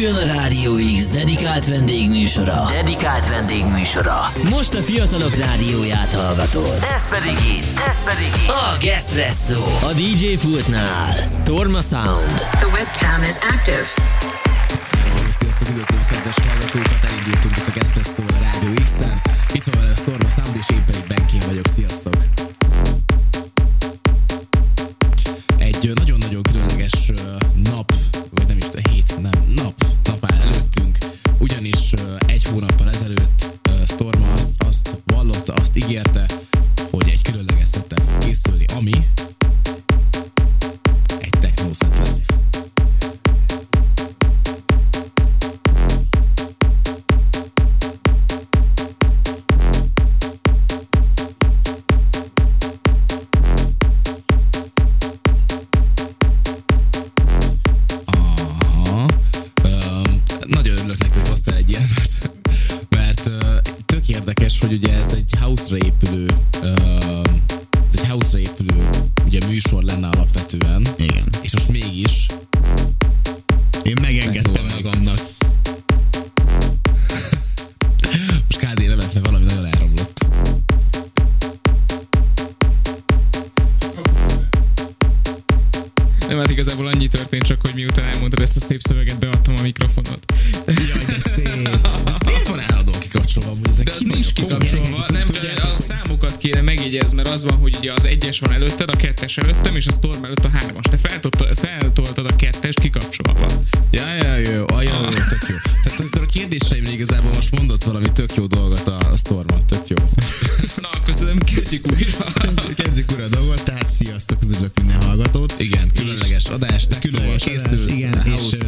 Induljon a Rádió X dedikált vendégműsora. Dedikált vendégműsora. Most a fiatalok rádióját hallgatod. Ez pedig itt. Ez pedig itt. A Gespresso. A DJ pultnál. Storma Sound. The webcam is active. Sziasztok, üdvözlöm kedves hallgatókat, elindultunk itt a Gespresso kitalálott valami tök jó dolgot a Stormat, tök jó. Na, akkor szerintem kezdjük újra. kezdjük újra a dolgot, tehát sziasztok, üdvözlök minden hallgatót. Igen, különleges adás, különleges készülsz, adás, igen, house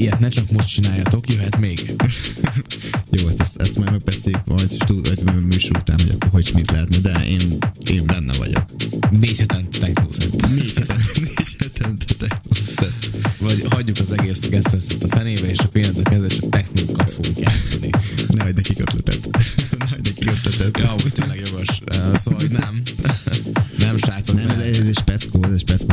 ilyet ne csak most csináljatok, jöhet még. Jó, hát ezt, ezt majd megbeszéljük, vagy, vagy műsor után, hogy akkor hogy mit lehetne, de én, én benne vagyok. Négy hetente technózett. Négy hetente, technózett. Vagy hagyjuk az egész gesztreszet a fenébe, és a innentől kezdve csak technókat fogunk játszani. Ne hagyd nekik ötletet. Ne hagyd nekik ötletet. Ja, úgy tényleg jogos. Szóval, hogy nem. Nem, srácok. Nem. ez egy speckó, ez egy speckó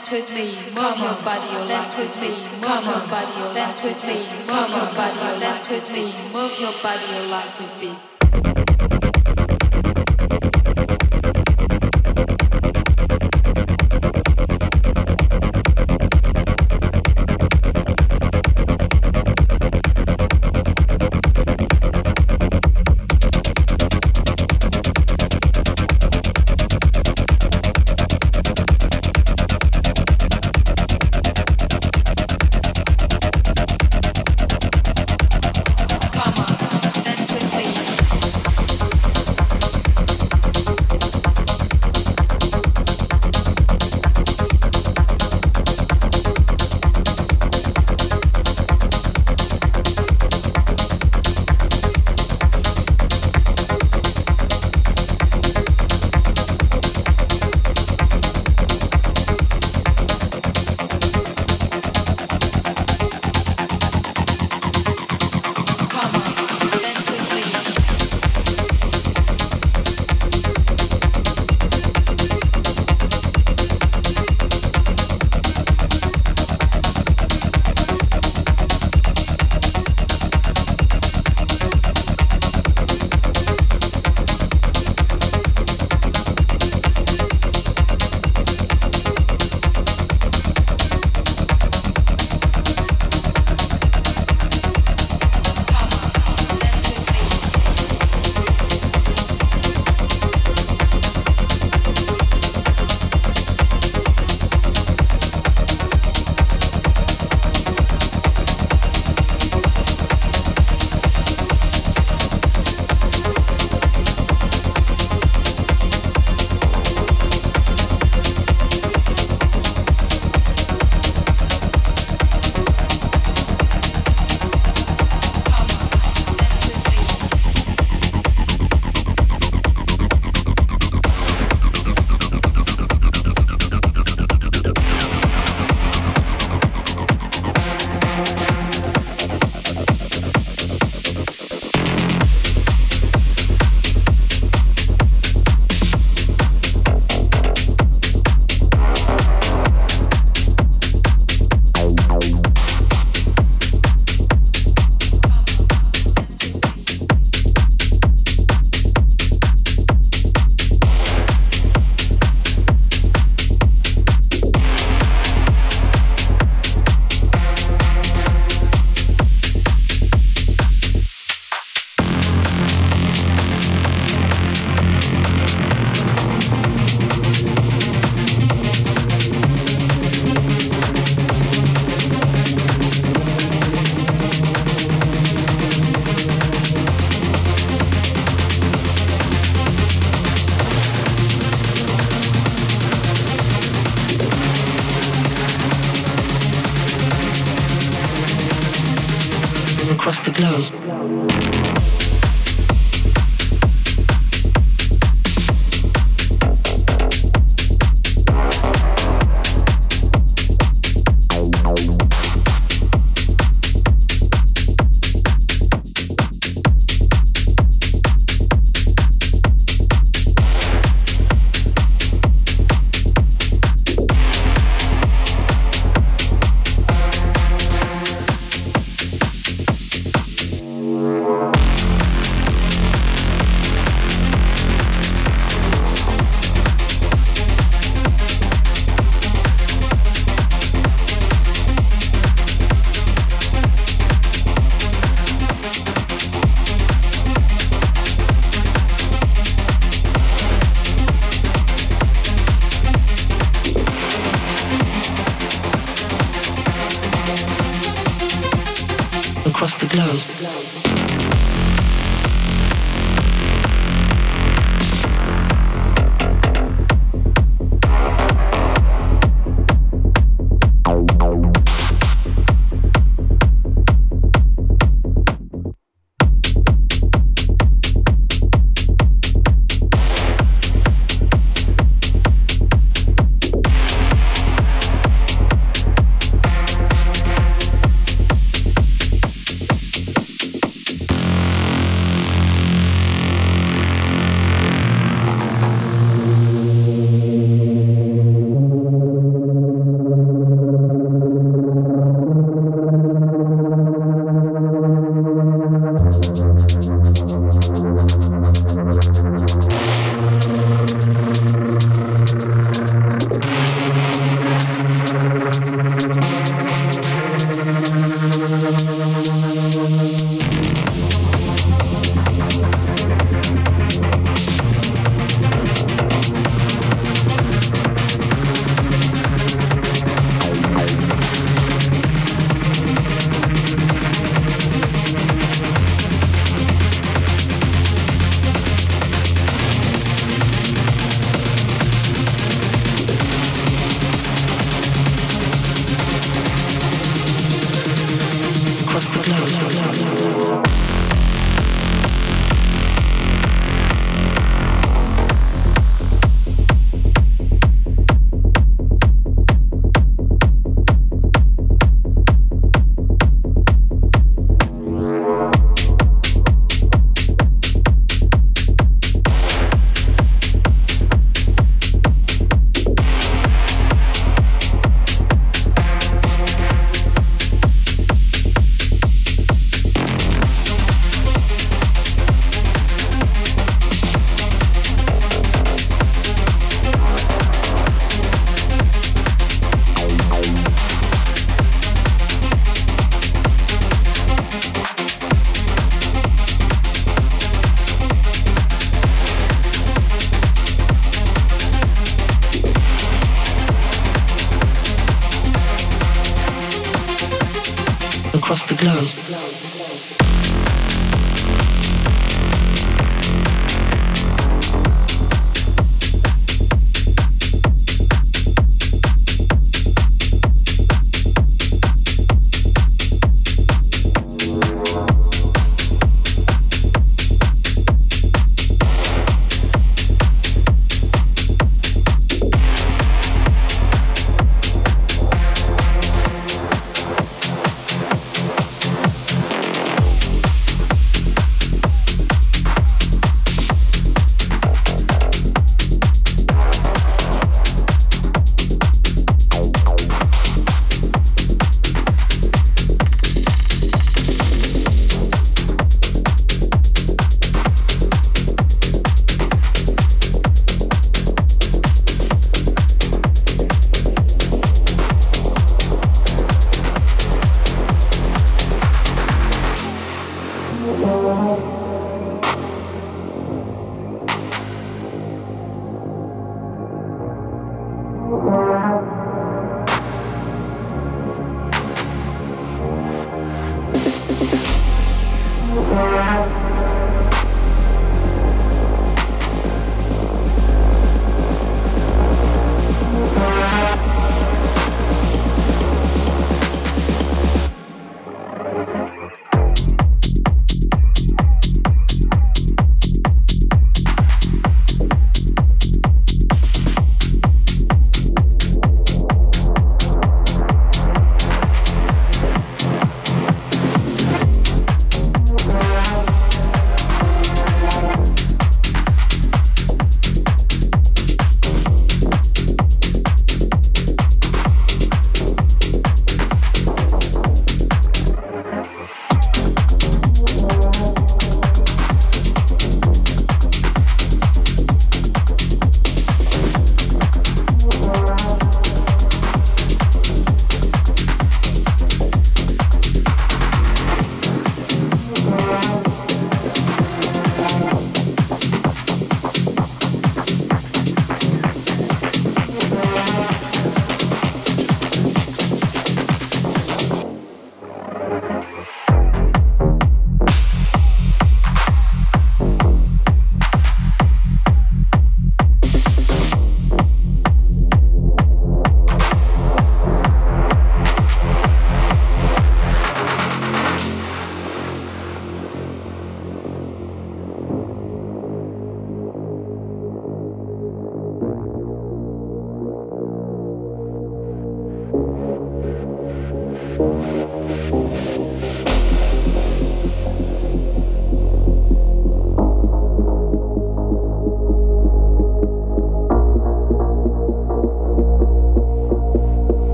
dance with me, move your body, dance with me, move your body, dance with me, move your body, dance with me, move your body, your legs with beat.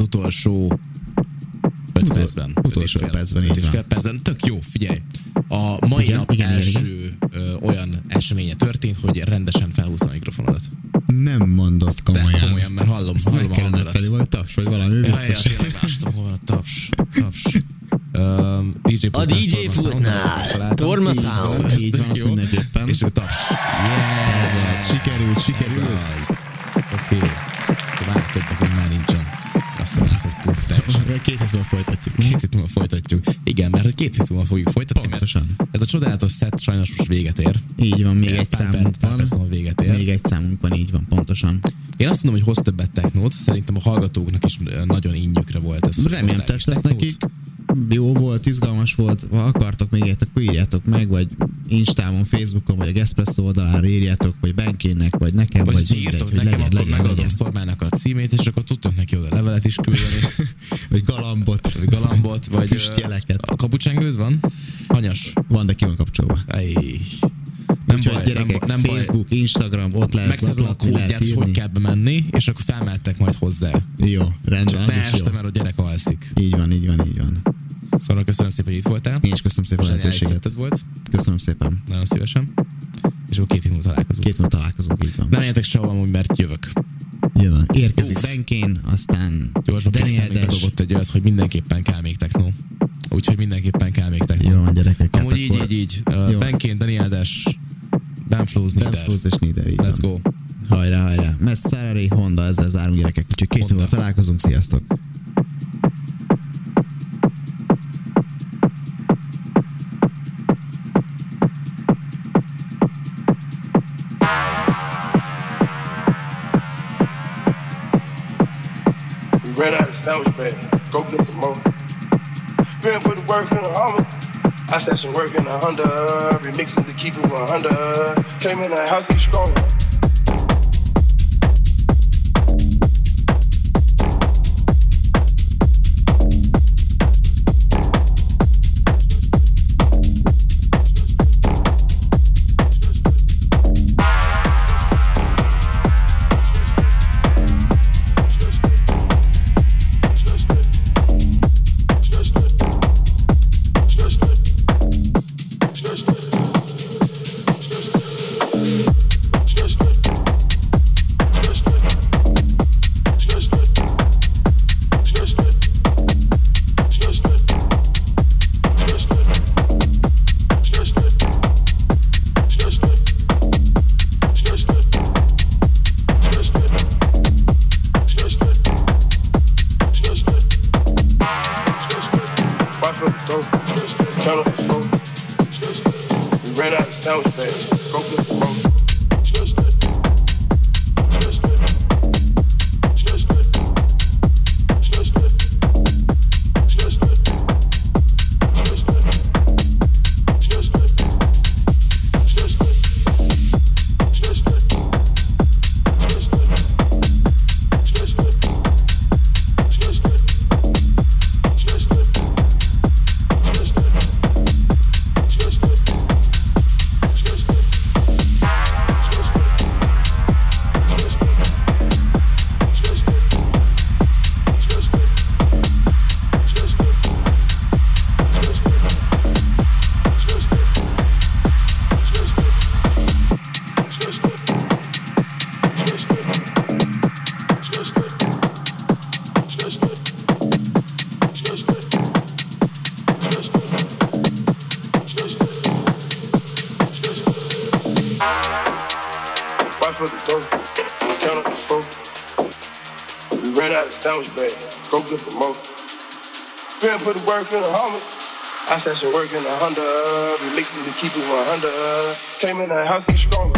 Utolsó 5 percben. Öt utolsó és fél- percben, öt így és van. fél percben. Tök jó, figyelj. A mai Igen, nap igen, igen, első ö, olyan eseménye történt, hogy rendesen felhúzta a mikrofonodat. Nem mondott De komolyan. komolyan, mert hallom, Ezt hallom a hangodat. tenni, vagy taps, vagy valami Ja, ja, biztos. tényleg mástom, hol van a taps. Taps. Um, DJ A DJ pultnál Storma Sound. Így van, az mindenképpen. És a taps. Yeah, Ez sikerült, Ez sikerült. az. Oké. Okay. Elfogytunk teljesen. Két hétben folytatjuk. Két hét múlva folytatjuk. Igen, mert hogy két hét múlva fogjuk folytatni, Pontosan. mert ez a csodálatos set sajnos most véget ér. Így van, még egy számunk van. perc múlva véget ér. Még egy számunk van, így van, pontosan. Én azt mondom, hogy hoz többet technót, szerintem a hallgatóknak is nagyon innyükre volt ez. Remélem tetszett nekik. Jó volt, izgalmas volt. Ha akartok még ilyet, akkor írjátok meg, vagy Instámon, Facebookon, vagy a Gespresso oldalára írjátok, vagy Benkének, vagy nekem, Vagy, vagy, mindegy, írtok hogy nekem, legyen, akkor legyen, megadom legyen. Szormának a címét, és akkor tudtok neki oda levelet is küldeni, Vagy galambot. vagy galambot, vagy Füstjeleket. a kapucsengőd van? Hanyas. Van, de ki van kapcsolva. Ej. Nem Úgyhogy baj, gyerekek, nem, baj, nem baj. Facebook, Instagram, ott lehet Megszerzem a kódját, hogy kell bemenni, és akkor felmehettek majd hozzá. Jó, rendben, Csak ne este, mert a gyerek alszik. Így van, így van, így van. Szóval köszönöm szépen, hogy itt voltál. Én is köszönöm szépen a lehetőséget. volt. Köszönöm szépen. Nagyon szívesen. És akkor két hét múlva találkozunk. Két múlva találkozunk, így van. Nem menjetek sehova, mert jövök. Jön, érkezik. Benkén, aztán Gyorsban Daniel Dash. bedobott egy olyat, hogy mindenképpen kell még techno. Úgyhogy mindenképpen kell még techno. Jó van, gyerekek. hát Amúgy így, akkor így, így. Uh, Jó. Benkén, Daniel Dash, Ben Flows, Nieder. Flows és Nieder, így Let's go. Hajrá, hajrá. Mert Ferrari, Honda, ezzel zárunk gyerekek. Úgyhogy két múlva találkozunk, sziasztok. Out of sandwich bag. Go get some more. Been put the work in a Hummer. I said some work in a Honda. Remixing to keep it 100. Came in the house, he strong. Put work in a Hummer. I said some work in a Honda. Remixing to keep it 100. Came in the house, he strong.